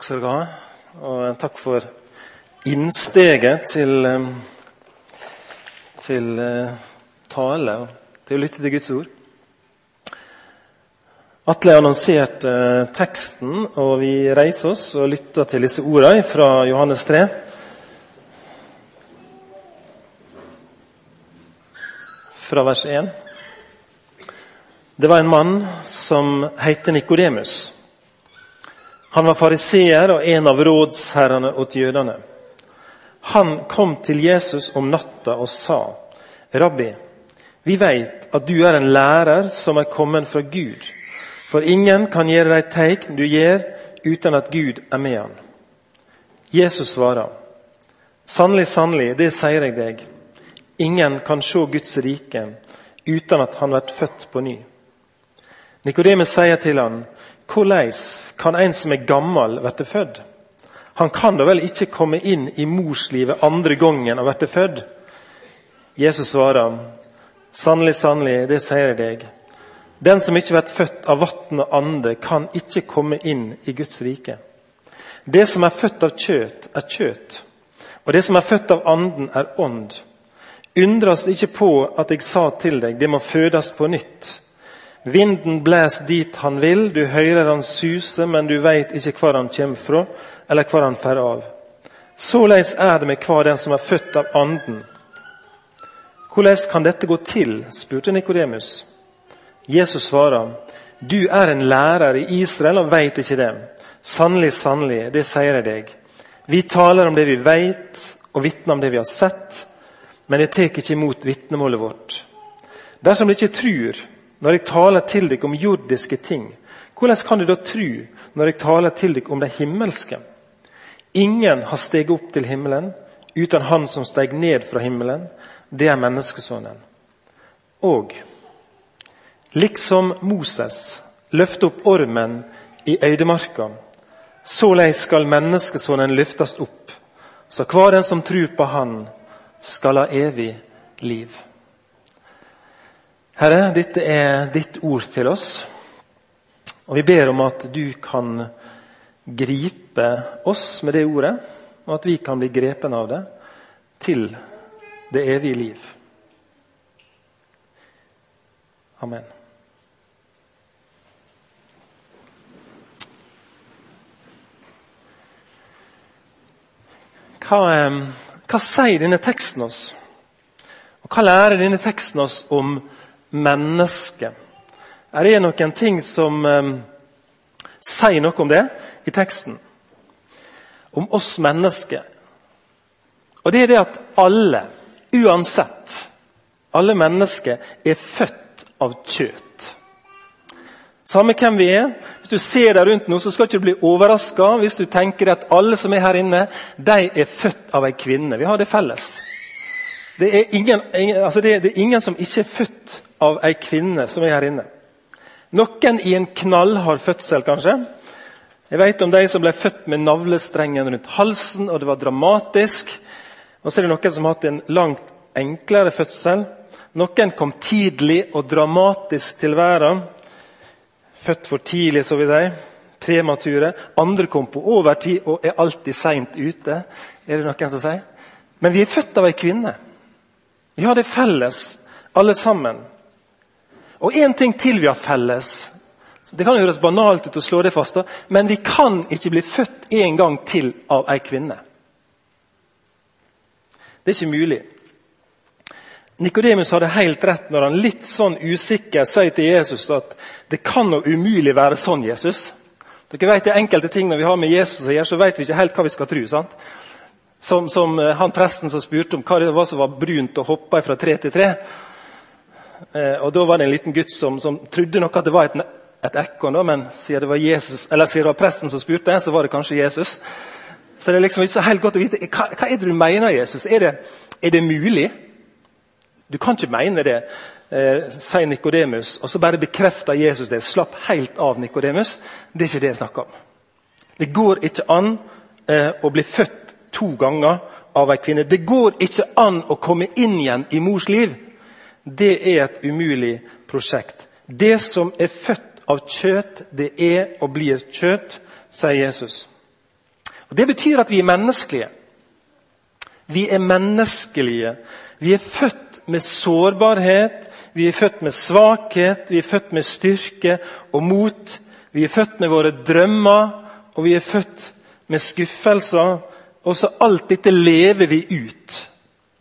Takk skal dere ha. Og takk for innsteget til, til eh, tale og til å lytte til Guds ord. Atle annonserte eh, teksten, og vi reiser oss og lytter til disse ordene fra Johannes 3. Fra vers 1. Det var en mann som heter Nikodemus. Han var fariseer og en av rådsherrene åt jødene. Han kom til Jesus om natta og sa, 'Rabbi, vi veit at du er en lærer som er kommet fra Gud.' 'For ingen kan gjøre de tegn du gjør, uten at Gud er med han.' Jesus svarer, 'Sannelig, sannelig, det sier jeg deg.' 'Ingen kan se Guds rike uten at han blir født på ny.' Nikodemus sier til han, hvordan kan en som er gammel, bli født? Han kan da vel ikke komme inn i morslivet andre gangen og bli født? Jesus svarer, sannelig, sannelig, det sier jeg deg. Den som ikke blir født av vann og ande, kan ikke komme inn i Guds rike. Det som er født av kjøtt, er kjøtt, og det som er født av anden, er ånd. Undres ikke på at jeg sa til deg, det må fødes på nytt. Vinden blæs dit han vil, du hører han suse, men du veit ikke hvor han kommer fra, eller hvor han fer av. Såleis er det med hver den som er født av Anden. Hvordan kan dette gå til? spurte Nikodemus. Jesus svarer, du er en lærer i Israel og veit ikke det. Sannelig, sannelig, det sier jeg deg. Vi taler om det vi veit, og vitner om det vi har sett, men jeg tar ikke imot vitnemålet vårt. Dersom de ikke tror, når jeg taler til dere om jordiske ting, hvordan kan du da tro når jeg taler til dere om de himmelske? Ingen har steget opp til himmelen uten Han som steg ned fra himmelen. Det er menneskesonen. Og liksom Moses løfte opp ormen i øydemarka, såleis skal menneskesonen løftes opp, så hver den som tror på Han, skal ha evig liv. Herre, dette er ditt ord til oss. Og vi ber om at du kan gripe oss med det ordet, og at vi kan bli grepen av det til det evige liv. Amen. Hva, eh, hva sier denne teksten oss? Og Hva lærer denne teksten oss om menneske. Er det noen ting som eh, sier noe om det i teksten? Om oss mennesker. Og det er det at alle, uansett, alle mennesker er født av kjøtt. Samme hvem vi er. Hvis du ser deg rundt nå, så skal du ikke bli overraska hvis du tenker at alle som er her inne, de er født av ei kvinne. Vi har det felles. Det er ingen, altså det, det er ingen som ikke er født av ei kvinne som er her inne. Noen i en knallhard fødsel, kanskje. Jeg vet om de som ble født med navlestrengen rundt halsen, og det var dramatisk. Og så er det noen som har hatt en langt enklere fødsel. Noen kom tidlig og dramatisk til verden. Født for tidlig, så vi si. Premature. Andre kom på overtid og er alltid seint ute. Er det noen som sier? Men vi er født av ei kvinne. Vi har det felles, alle sammen. Og én ting til vi har felles. Det kan høres banalt ut å slå det fast, men vi kan ikke bli født en gang til av ei kvinne. Det er ikke mulig. Nikodemus hadde helt rett når han litt sånn usikker sier til Jesus at det kan jo umulig være sånn, Jesus. Dere vet det Enkelte ting når vi har med Jesus å gjøre, så vet vi ikke helt hva vi skal tro. sant? Som, som eh, han presten som spurte om hva det var som var brunt og hoppa fra tre til tre. Eh, og Da var det en liten gutt som, som trodde nok at det var et, et ekko, men siden det, var Jesus, siden det var presten som spurte, så var det kanskje Jesus. Så det er liksom ikke så helt godt å vite hva, hva er det du mener, Jesus. Er det, er det mulig? Du kan ikke mene det, eh, sier Nikodemus. Og så bare bekrefter Jesus det. Slapp helt av, Nikodemus. Det er ikke det jeg snakker om. Det går ikke an eh, å bli født to ganger av ei kvinne. Det går ikke an å komme inn igjen i mors liv det er et umulig prosjekt. Det som er født av kjøtt, det er og blir kjøtt, sier Jesus. Og Det betyr at vi er menneskelige. Vi er menneskelige. Vi er født med sårbarhet, vi er født med svakhet, vi er født med styrke og mot. Vi er født med våre drømmer, og vi er født med skuffelser. Og så alt dette lever vi ut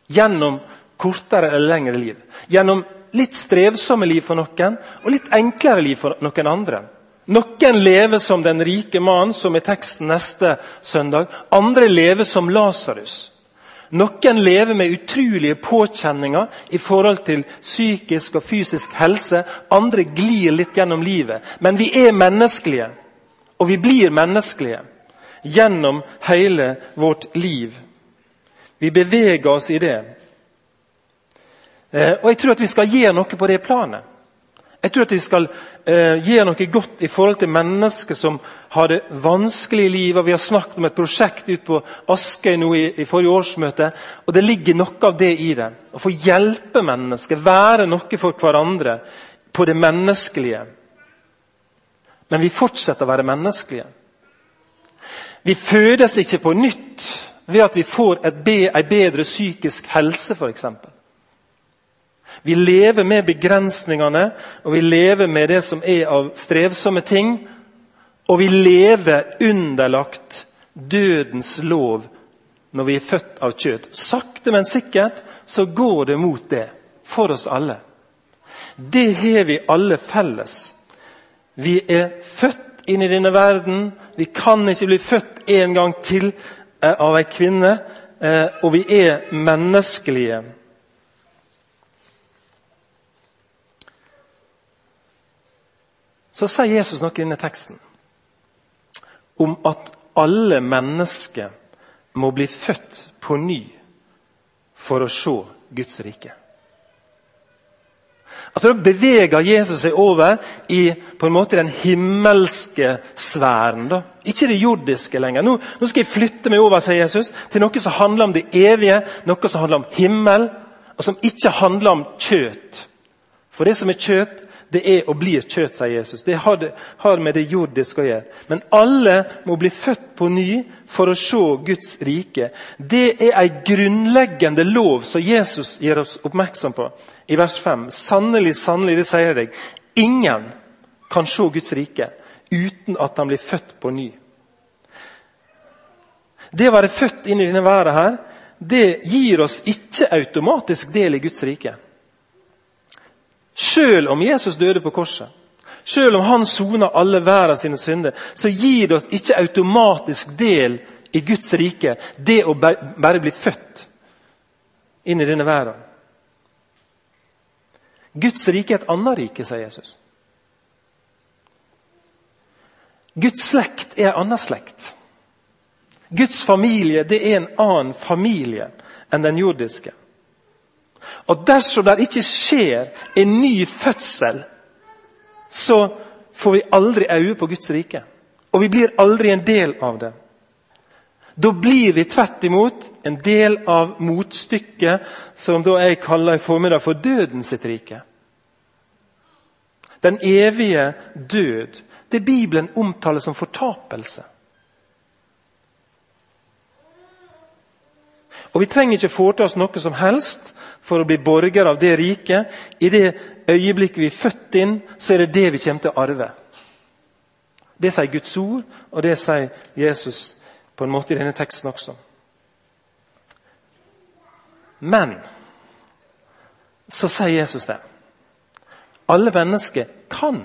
gjennom kortere eller lengre liv. Gjennom litt strevsomme liv for noen, og litt enklere liv for noen andre. Noen lever som den rike mannen, som i teksten neste søndag. Andre lever som Lasarus. Noen lever med utrolige påkjenninger i forhold til psykisk og fysisk helse. Andre glir litt gjennom livet. Men vi er menneskelige, og vi blir menneskelige gjennom hele vårt liv. Vi beveger oss i det. Eh, og Jeg tror at vi skal gjøre noe på det planet. Jeg tror at vi skal eh, gjøre noe godt i forhold til mennesker som har det vanskelig i livet. Vi har snakket om et prosjekt ut på Askøy nå i, i, forrige årsmøte. og Det ligger noe av det i det. Å få hjelpe mennesker, være noe for hverandre på det menneskelige. Men vi fortsetter å være menneskelige. Vi fødes ikke på nytt ved at vi får be, en bedre psykisk helse, f.eks. Vi lever med begrensningene, og vi lever med det som er av strevsomme ting. Og vi lever underlagt dødens lov når vi er født av kjøtt. Sakte, men sikkert så går det mot det for oss alle. Det har vi alle felles. Vi er født inn i denne verden. Vi kan ikke bli født en gang til eh, av ei kvinne. Eh, og vi er menneskelige. Så sier Jesus noe i denne teksten om at alle mennesker må bli født på ny for å se Guds rike. At Da beveger Jesus seg over i på en måte den himmelske sfæren. Da. Ikke det jordiske lenger. Nå, nå, skal jeg flytte meg over sier Jesus, til noe som handler om det evige, noe som handler om himmel, og som ikke handler om kjøtt. For det som er kjøtt, det er og blir kjøtt, sier Jesus. Det har, det har, med det jordiske å gjøre. Men alle må bli født på ny for å se Guds rike. Det er en grunnleggende lov som Jesus gir oss oppmerksom på i vers 5. Sannelig, sannelig, det sier jeg. Ingen kan se Guds rike uten at han blir født på ny. Det å være født inn i denne verden her, det gir oss ikke automatisk del i Guds rike. Selv om Jesus døde på korset, selv om han sona alle verdens sine synder, så gir det oss ikke automatisk del i Guds rike, det å bare bli født inn i denne verden. Guds rike er et annet rike, sier Jesus. Guds slekt er en annen slekt. Guds familie det er en annen familie enn den jordiske. Og dersom det ikke skjer en ny fødsel, så får vi aldri øye på Guds rike. Og vi blir aldri en del av det. Da blir vi tvert imot en del av motstykket som da jeg kaller i formiddag for døden sitt rike. Den evige død. Det Bibelen omtaler som fortapelse. Og Vi trenger ikke foreta oss noe som helst for å bli borger av det riket. I det øyeblikket vi er født inn, så er det det vi kommer til å arve. Det sier Guds ord, og det sier Jesus på en måte i denne teksten også. Men så sier Jesus det. Alle mennesker kan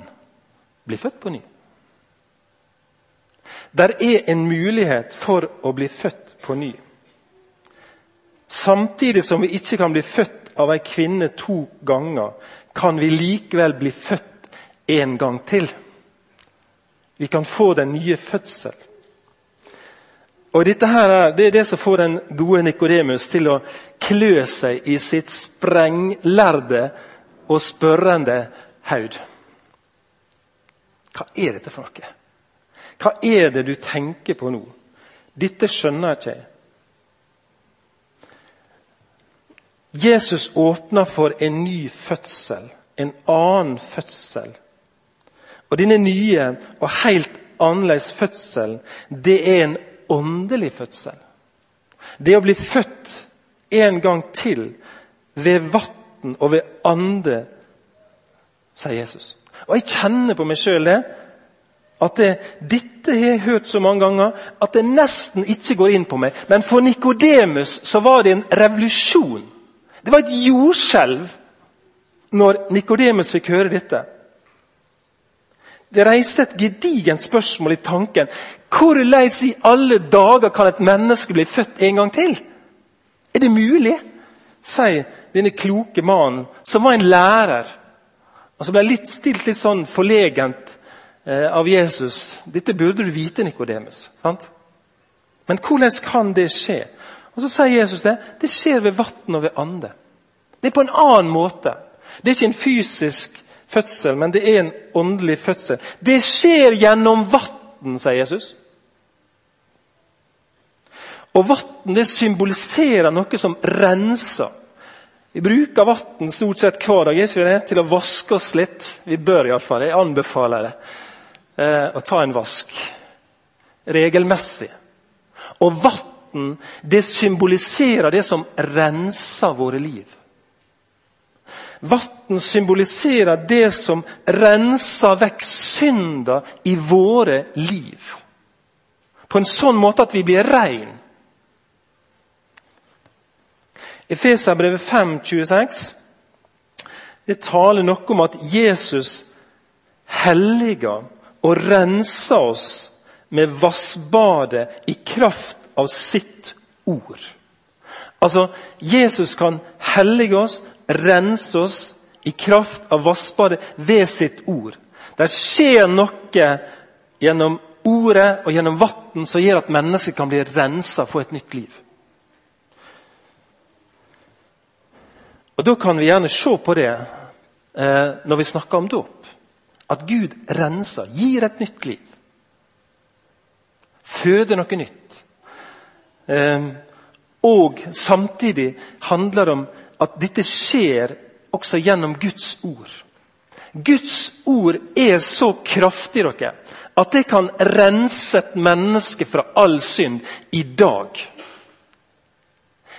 bli født på ny. Der er en mulighet for å bli født på ny. Samtidig som vi ikke kan bli født av ei kvinne to ganger, kan vi likevel bli født en gang til. Vi kan få den nye fødsel. Og dette her, Det er det som får den gode Nikodemus til å klø seg i sitt sprenglærde og spørrende haud. Hva er dette for noe? Hva er det du tenker på nå? Dette skjønner jeg ikke jeg. Jesus åpner for en ny fødsel, en annen fødsel. Og Denne nye og helt annerledes fødselen det er en åndelig fødsel. Det å bli født en gang til ved vann og ved ande, sier Jesus. Og Jeg kjenner på meg sjøl det. At det, dette har jeg hørt så mange ganger at det nesten ikke går inn på meg. Men for Nikodemus så var det en revolusjon. Det var et jordskjelv når Nikodemus fikk høre dette. Det reiste et gedigent spørsmål i tanken. Hvordan i alle dager kan et menneske bli født en gang til? Er det mulig? sier denne kloke mannen, som var en lærer. Og som ble litt stilt litt sånn forlegent eh, av Jesus. Dette burde du vite, Nikodemus. Men hvordan kan det skje? Og Så sier Jesus det. Det skjer ved vann og ved ande. Det er på en annen måte. Det er ikke en fysisk fødsel, men det er en åndelig fødsel. Det skjer gjennom vann, sier Jesus. Og Vann symboliserer noe som renser. Vi bruker vann stort sett hver dag det, til å vaske oss litt. Vi bør iallfall. Jeg anbefaler det. Eh, å ta en vask. Regelmessig. Og vann symboliserer det som renser våre liv. Vann symboliserer det som renser vekk synda i våre liv. På en sånn måte at vi blir rein. Efeserbrevet 5, 26, det taler noe om at Jesus helliger og renser oss med vassbadet i kraft av sitt ord. Altså, Jesus kan hellige oss, rense oss i kraft av vassbadet ved sitt ord. Det skjer noe gjennom ordet og gjennom vann som gjør at mennesket kan bli rensa for et nytt liv. Og Da kan vi gjerne se på det eh, når vi snakker om dåp. At Gud renser, gir et nytt liv. Føder noe nytt. Eh, og samtidig handler det om at dette skjer også gjennom Guds ord. Guds ord er så kraftig dere, at det kan rense et menneske fra all synd i dag.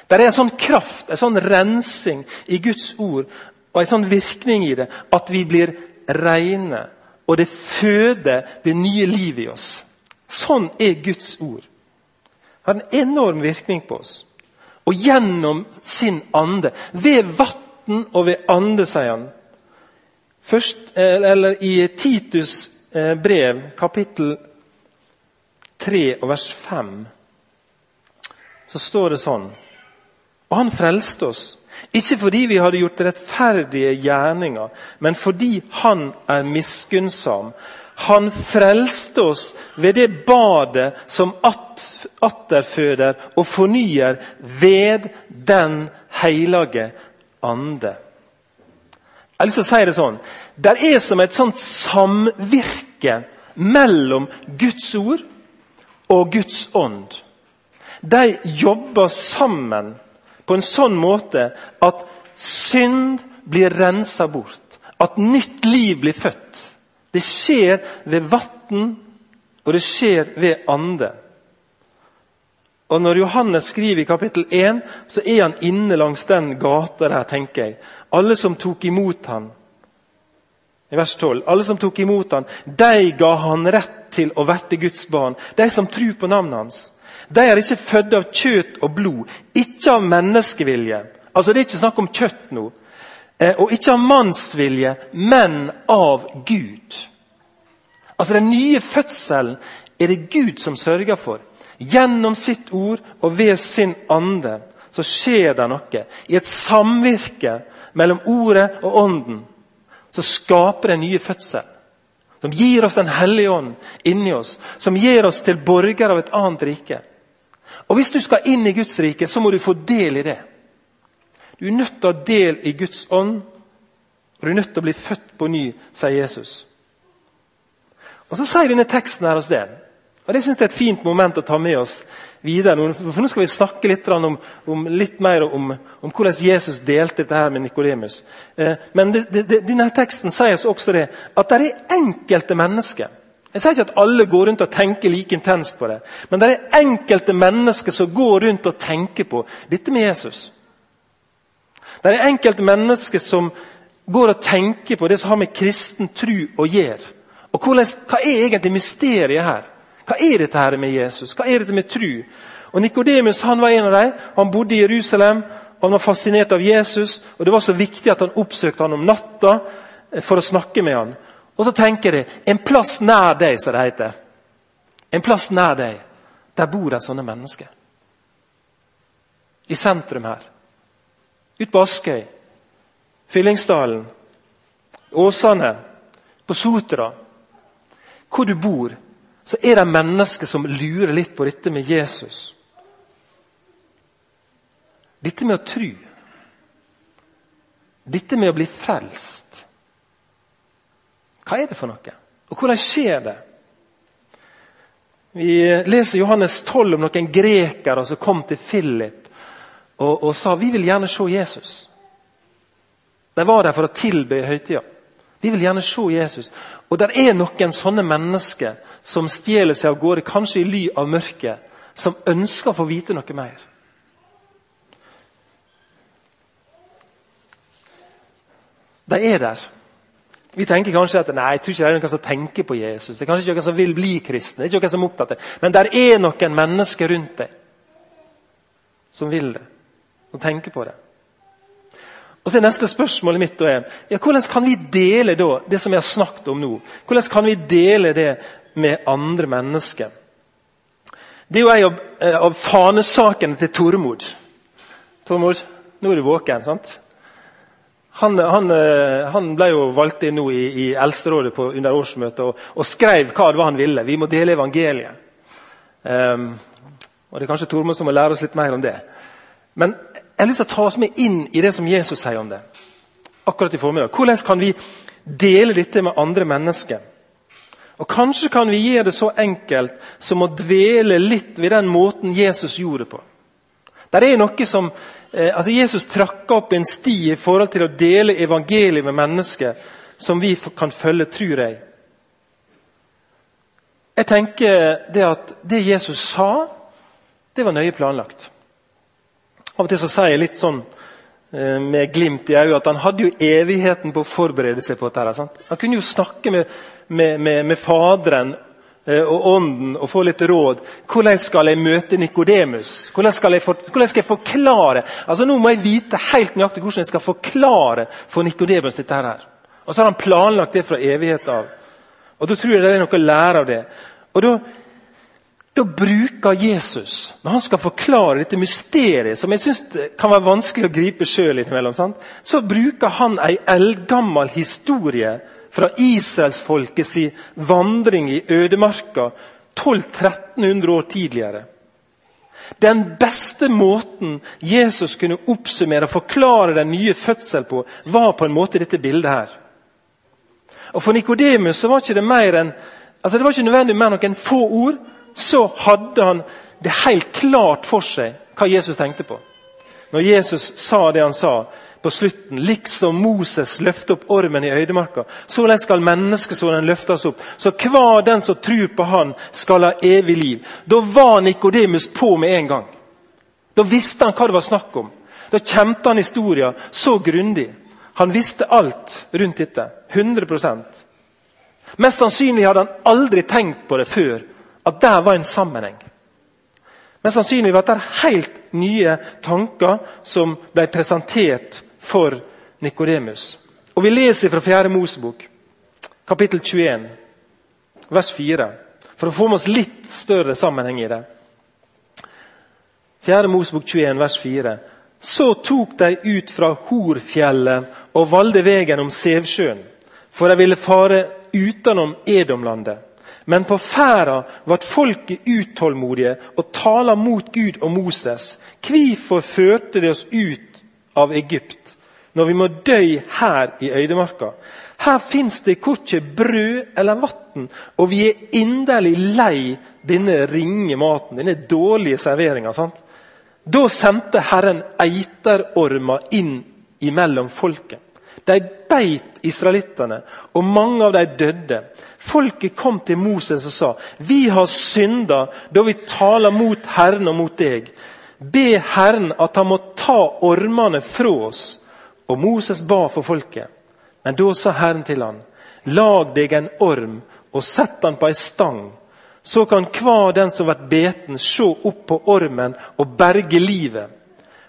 Det er en sånn kraft, en sånn rensing i Guds ord og en sånn virkning i det at vi blir rene. Og det føder det nye livet i oss. Sånn er Guds ord. Har en enorm virkning på oss og gjennom sin ande. Ved vann og ved ande, sier han. Først, eh, eller I Titus eh, brev, kapittel 3 og vers 5, så står det sånn Og han frelste oss, ikke fordi vi hadde gjort rettferdige gjerninger, men fordi han er miskunnsam. Han frelste oss ved det badet som atterføder og fornyer ved Den hellige ande. Jeg har lyst til å si Det sånn. Det er som et sånt samvirke mellom Guds ord og Guds ånd. De jobber sammen på en sånn måte at synd blir rensa bort. At nytt liv blir født. Det skjer ved vann, og det skjer ved ande. Og Når Johannes skriver i kapittel 1, så er han inne langs den gata der, tenker jeg. Alle som tok imot han, i vers 12, alle som tok imot han, de ga han rett til å verte Guds barn. De som tror på navnet hans. De er ikke født av kjøtt og blod, ikke av menneskevilje. Altså Det er ikke snakk om kjøtt nå. Eh, og ikke av mannsvilje, men av Gud. Altså Den nye fødselen er det Gud som sørger for. Gjennom sitt ord og ved sin ande så skjer det noe. I et samvirke mellom ordet og ånden så skaper det nye fødsel. Som gir oss Den hellige ånd inni oss. Som gir oss til borgere av et annet rike. Og Hvis du skal inn i Guds rike, så må du få del i det. Du er nødt til å ha del i Guds ånd, og du er nødt til å bli født på ny, sier Jesus. Og Så sier denne teksten her oss det. Og Det synes jeg er et fint moment å ta med oss videre. For Nå skal vi snakke litt, om, om, litt mer om, om, hvordan Jesus delte dette her med Nikodemus. Eh, men det, det, denne teksten sier oss også det, at det er enkelte mennesker, Jeg sier ikke at alle går rundt og tenker like intenst på det, men det er enkelte mennesker som går rundt og tenker på dette med Jesus. Det er enkelte mennesker som går og tenker på det som har med kristen tro å gjøre. Og hvordan, Hva er egentlig mysteriet her? Hva er dette her med Jesus? Hva er dette med tru? Og Nikodemus var en av dem. Han bodde i Jerusalem. Han var fascinert av Jesus, og det var så viktig at han oppsøkte han om natta for å snakke med han. Og så tenker jeg en plass nær deg, som det heter. En plass nær deg. Der bor det sånne mennesker. I sentrum her. Ut på Askøy. Fyllingsdalen. Åsane. På Sotra. Hvor du bor, så er det mennesker som lurer litt på dette med Jesus. Dette med å tro. Dette med å bli frelst. Hva er det for noe? Og hvordan skjer det? Vi leser Johannes 12 om noen grekere som kom til Philip og, og sa vi vil gjerne se Jesus. De var der for å tilbe høytida. Vi vil gjerne se Jesus. Og det er noen sånne mennesker som stjeler seg av gårde, kanskje i ly av mørket, som ønsker å få vite noe mer. De er der. Vi tenker kanskje at nei, jeg tror ikke det er noen som tenker på Jesus. Det er kanskje ikke noen som vil bli kristne. det er ikke noen som er opptatt av det. Men det er noen mennesker rundt deg som vil det, som tenke på det. Og så er Neste spørsmålet mitt da er ja, hvordan kan vi dele da, det som jeg har snakket om nå? Hvordan kan vi dele det med andre mennesker? Det er jo en av, eh, av fanesakene til Tormod. Tormod, nå er du våken, sant? Han, han, eh, han, ble jo valgt inn nå i, i Eldsterådet under årsmøtet og, og, skrev hva det var han ville. Vi må dele evangeliet. Um, og Det er kanskje Tormod som må lære oss litt mer om det. Men jeg har lyst til å ta oss med inn i det som Jesus sier om det. akkurat i formiddag. Hvordan kan vi dele dette med andre mennesker? Og Kanskje kan vi gjøre det så enkelt som å dvele litt ved den måten Jesus gjorde det på. Der er noe som Eh, altså Jesus trakk opp en sti i forhold til å dele evangeliet med mennesker som vi kan følge, tror jeg. Jeg tenker det at det Jesus sa, det var nøye planlagt. Av og til så sier jeg litt sånn eh, med glimt i øyet at han hadde jo evigheten på å forberede seg på dette. Sant? Han kunne jo snakke med, med, med, med Faderen Eh, og Ånden og få litt råd. Hvordan skal jeg møte Nikodemus? Hvordan, hvordan, skal jeg forklare Altså Nå må jeg vite helt nøyaktig hvordan jeg skal forklare for Nikodemus dette her. Og så har han planlagt det fra evighet av. Og Da tror jeg det er noe å lære av det. Og da, da bruker Jesus, når han skal forklare dette mysteriet, som jeg synes kan være vanskelig å gripe sjøl innimellom, så bruker han ei eldgammel historie fra israelsfolkets vandring i ødemarka 1200-1300 år tidligere. Den beste måten Jesus kunne oppsummere og forklare den nye fødsel på, var på en måte dette bildet her. Og For Nikodemus var ikke det mer enn altså det var ikke nødvendig med noen få ord. Så hadde han det helt klart for seg hva Jesus tenkte på. Når Jesus sa det han sa, på slutten. Liksom Moses løfte opp ormen i øydemarka, såleis skal menneskesonen løftes opp. Så hver den som tror på Han, skal ha evig liv. Da var Nikodemus på med en gang. Da visste han hva det var snakk om. Da kjente han historien så grundig. Han visste alt rundt dette. 100 Mest sannsynlig hadde han aldri tenkt på det før, at der var en sammenheng. Men sannsynlig var det helt nye tanker som ble presentert for Nikodemus. Og Vi leser fra 4. Mosebok, kapittel 21, vers 4, for å få med oss litt større sammenheng i det. 4. Mosebok 21, vers 4. Så tok de ut fra Horfjellet og valgte veien om Sevsjøen, for de ville fare utenom Edomlandet. Men på ferda ble folket utålmodige og tala mot Gud og Moses. Hvorfor førte de oss ut av Egypt? når vi må dø her i øydemarka. Her fins det korkje brød eller vann, og vi er inderlig lei denne ringe maten, denne dårlige serveringa. Da sendte Herren eiterormer inn imellom folket. De beit israelittene, og mange av dem døde. Folket kom til Moses og sa, 'Vi har synda da vi taler mot Herren og mot deg.' 'Be Herren at han må ta ormene fra oss.' Og Moses ba for folket. Men da sa Herren til han, 'Lag deg en orm og sett den på ei stang.' Så kan hver den som blir beten, se opp på ormen og berge livet.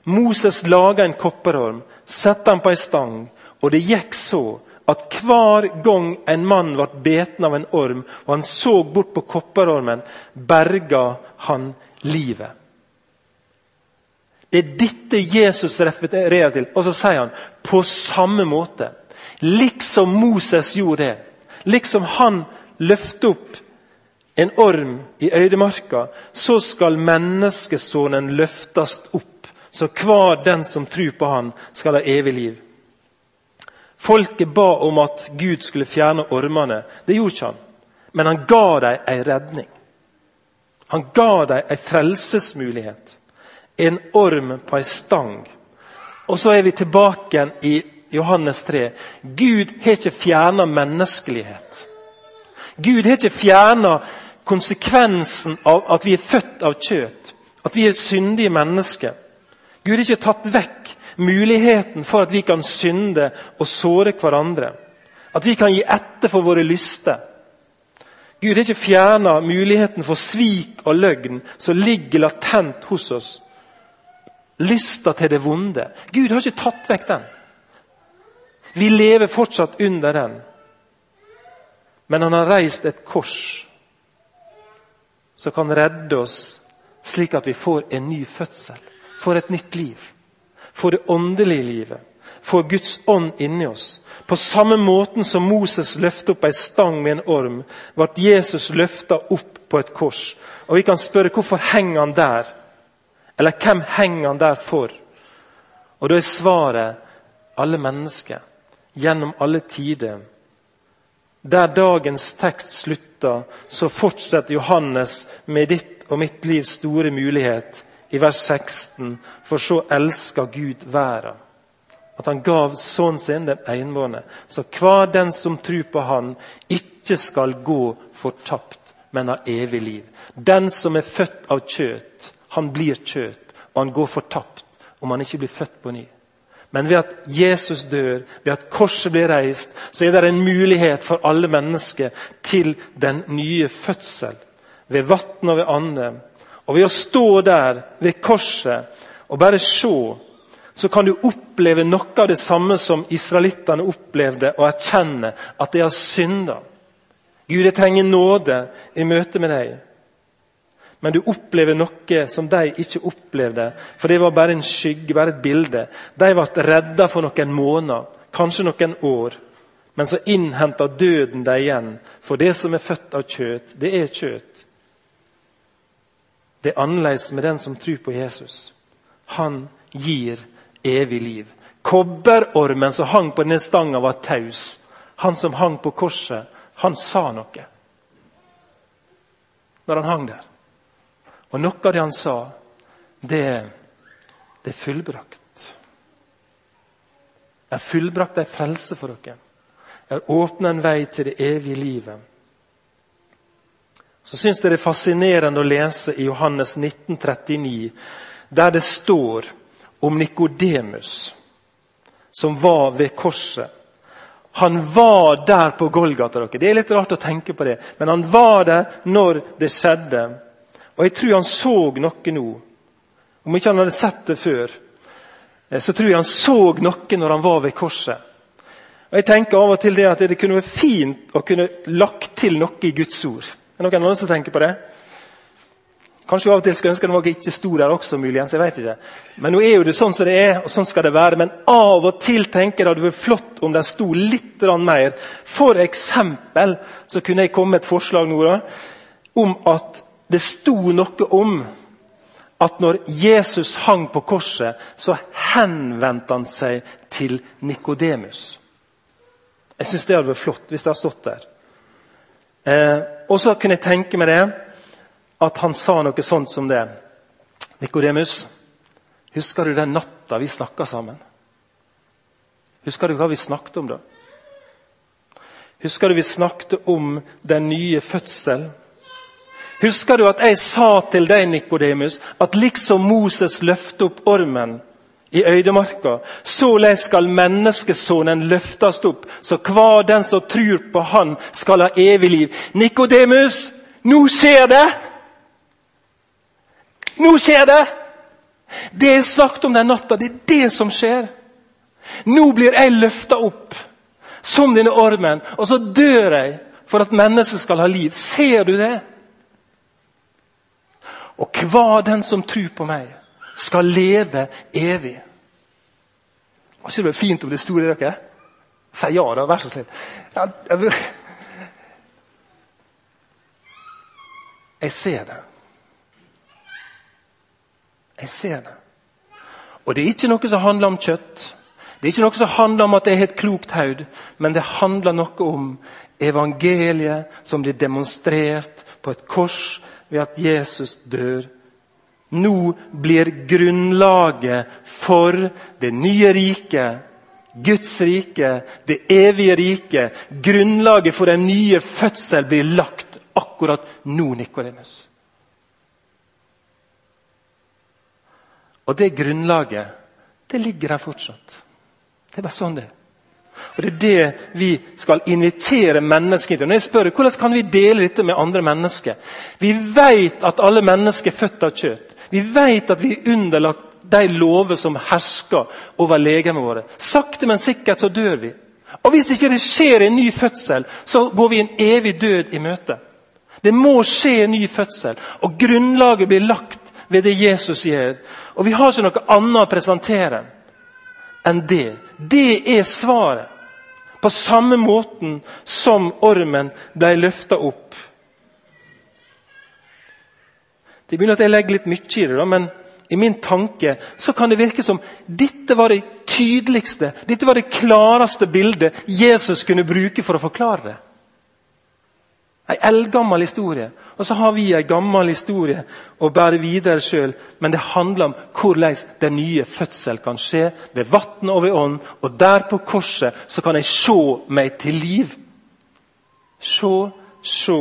Moses laga en kopperorm, sette den på ei stang, og det gikk så at hver gang en mann ble beten av en orm, og han så bort på kopperormen, berga han livet. Det er dette Jesus refererer til. Og så sier han på samme måte. Liksom Moses gjorde det. Liksom han løftet opp en orm i øydemarka, så skal menneskesonen løftes opp. Så hver den som tror på han, skal ha evig liv. Folket ba om at Gud skulle fjerne ormene. Det gjorde ikke han. Men han ga dem en redning. Han ga dem en frelsesmulighet. En orm på en stang. Og så er vi tilbake i Johannes 3. Gud har ikke fjerna menneskelighet. Gud har ikke fjerna konsekvensen av at vi er født av kjøtt. At vi er syndige mennesker. Gud har ikke tatt vekk muligheten for at vi kan synde og såre hverandre. At vi kan gi etter for våre lyster. Gud har ikke fjerna muligheten for svik og løgn som ligger latent hos oss. Lysta til det vonde. Gud har ikke tatt vekk den. Vi lever fortsatt under den. Men han har reist et kors som kan redde oss, slik at vi får en ny fødsel, får et nytt liv. Får det åndelige livet, for Guds ånd inni oss. På samme måten som Moses løftet opp ei stang med en orm, ble Jesus løfta opp på et kors. Og Vi kan spørre hvorfor henger han der? Eller hvem henger han der for? Og Da er svaret alle mennesker, gjennom alle tider. Der dagens tekst slutter, så fortsetter Johannes med ditt og mitt livs store mulighet i vers 16. For så elsker Gud verden. At han gav sønnen sin, den enbårne, så hver den som tror på han, ikke skal gå fortapt, men ha evig liv. Den som er født av kjøtt, han blir kjøtt, og han går fortapt om han ikke blir født på ny. Men ved at Jesus dør, ved at korset blir reist, så er det en mulighet for alle mennesker til den nye fødsel. Ved vann og ved ande. Og ved å stå der ved korset og bare se, så kan du oppleve noe av det samme som israelittene opplevde, og erkjenne at de har synda. Gud, jeg trenger nåde i møte med deg men du opplever noe som de ikke opplevde. For det var bare en skygge, bare et bilde. De ble redda for noen måneder, kanskje noen år. Men så innhenta døden dem igjen. For det som er født av kjøtt, det er kjøtt. Det er annerledes med den som tror på Jesus. Han gir evig liv. Kobberormen som hang på denne stanga, var taus. Han som hang på korset, han sa noe når han hang der. Og noe av det han sa, det, det er fullbrakt. Jeg har fullbrakt ei frelse for dere. Jeg har åpna en vei til det evige livet. Så syns jeg det er fascinerende å lese i Johannes 19, 39, der det står om Nikodemus, som var ved korset. Han var der på Golgata. Dere. Det er litt rart å tenke på det, men han var der når det skjedde. Og jeg tror han så noe nå. Om ikke han hadde sett det før, eh, så tror jeg han så noe når han var ved korset. Og jeg tenker av og til det at det kunne vært fint å kunne lagt til noe i Guds ord. Er det noen andre som tenker på det? Kanskje vi av og til skulle ønske noe ikke sto der også, muligens. jeg vet ikke. Men nå er jo det sånn som det er, og sånn skal det være. Men av og til tenker jeg det hadde vært flott om det sto litt mer. For eksempel så kunne jeg komme med et forslag nå da, om at det sto noe om at når Jesus hang på korset, så henvendte han seg til Nikodemus. Jeg syns det hadde vært flott hvis det hadde stått der. Eh, og så kunne jeg tenke meg det, at han sa noe sånt som det. Nikodemus, husker du den natta vi snakka sammen? Husker du hva vi snakket om da? Husker du vi snakket om den nye fødselen? Husker du at jeg sa til deg, Nikodemus, at liksom Moses løftet opp ormen i øydemarka, såleis skal menneskesonen løftes opp, så hver den som tror på Han, skal ha evig liv. Nikodemus, nå skjer det! Nå skjer det! Det jeg snakket om den natta, det er det som skjer. Nå blir jeg løfta opp som denne ormen, og så dør jeg for at mennesket skal ha liv. Ser du det? Og hver den som tror på meg, skal leve evig. Var ikke det fint om det sto i dere? Si ja, da. Vær så snill. Jeg, jeg ser det. Jeg ser det. Og det er ikke noe som handler om kjøtt. Det er ikke noe som handler om at jeg har et klokt haud, men det handler noe om evangeliet som blir demonstrert på et kors ved at Jesus dør. Nå blir grunnlaget for det nye riket, Guds rike, det evige riket, grunnlaget for den nye fødsel blir lagt akkurat nå, Nikodemus. Og det grunnlaget, det ligger der fortsatt. Det er bare sånn det er. Og Det er det vi skal invitere menneskene til. Når jeg spør hvordan kan vi dele dette med andre mennesker Vi vet at alle mennesker er født av kjøtt. Vi vet at vi er underlagt de lover som hersker over legemet våre. Sakte, men sikkert så dør vi. Og Hvis ikke det skjer en ny fødsel, så går vi en evig død i møte. Det må skje en ny fødsel, og grunnlaget blir lagt ved det Jesus gjør. Og Vi har ikke noe annet å presentere enn det. Det er svaret. På samme måten som ormen ble løfta opp. Det begynner at jeg legger litt mye i det, da, men i min tanke så kan det virke som dette var det tydeligste, dette var det klareste bildet Jesus kunne bruke for å forklare det. En eldgammel historie. Og så har vi en gammel historie å bære videre sjøl. Men det handler om hvordan den nye fødsel kan skje ved vann og ved ånd. Og der på korset så kan jeg se meg til liv. Se, se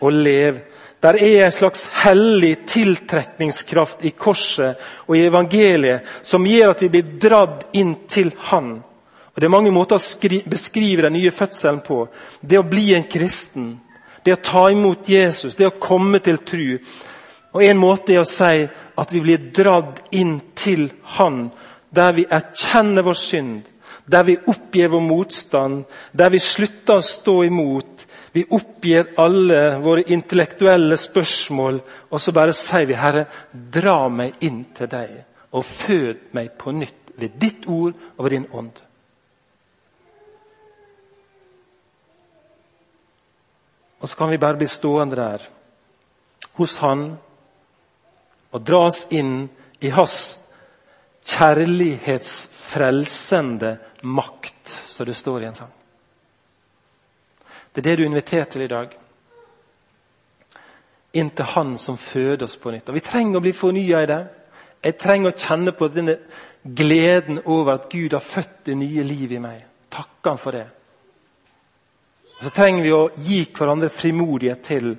og leve. Der er en slags hellig tiltrekningskraft i korset og i evangeliet som gjør at vi blir dratt inn til Han. Og Det er mange måter å beskrive den nye fødselen på. Det å bli en kristen det å ta imot Jesus, det å komme til tru. Og En måte er å si at vi blir dratt inn til Han, der vi erkjenner vår synd, der vi oppgir vår motstand, der vi slutter å stå imot. Vi oppgir alle våre intellektuelle spørsmål, og så bare sier vi, 'Herre, dra meg inn til deg', og fød meg på nytt ved ditt ord og ved din ånd. Og så kan vi bare bli stående der hos Han og dras inn i hans kjærlighetsfrelsende makt, som det står i en sang. Det er det du er invitert til i dag. Inn til Han som føder oss på nytt. Og Vi trenger å bli fornya i det. Jeg trenger å kjenne på denne gleden over at Gud har født det nye liv i meg. Takke Han for det. Så trenger vi å gi hverandre frimodighet til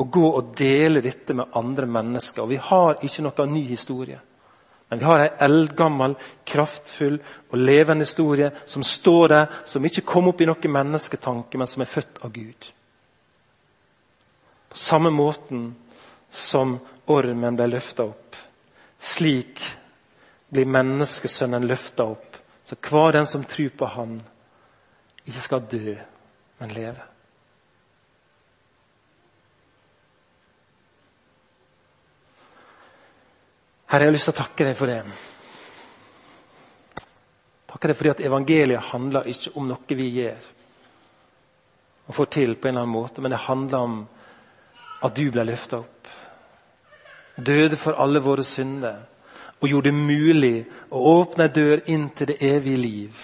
å gå og dele dette med andre mennesker. Og Vi har ikke noen ny historie. Men vi har en eldgammel, kraftfull og levende historie som står der, som ikke kom opp i noen mennesketanke, men som er født av Gud. På samme måten som ormen ble løfta opp. Slik blir menneskesønnen løfta opp, så hver den som tror på Han, ikke skal dø, men leve. Herre, jeg har lyst til å takke deg for det. Takke deg fordi at evangeliet handler ikke om noe vi gjør og får til på en eller annen måte, men det handler om at du ble løfta opp. Døde for alle våre synder og gjorde det mulig å åpne ei dør inn til det evige liv.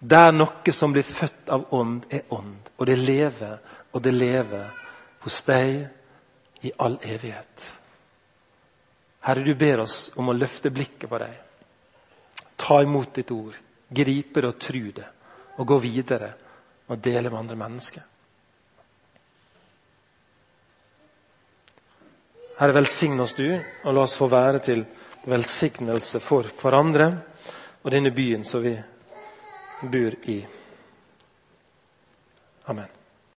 Der noe som blir født av ånd, er ånd. Og det lever, og det lever hos deg i all evighet. Herre, du ber oss om å løfte blikket på deg. Ta imot ditt ord. gripe det og tru det. Og gå videre og dele med andre mennesker. Herre, velsign oss du, og la oss få være til velsignelse for hverandre og denne byen som vi bor i. Amen.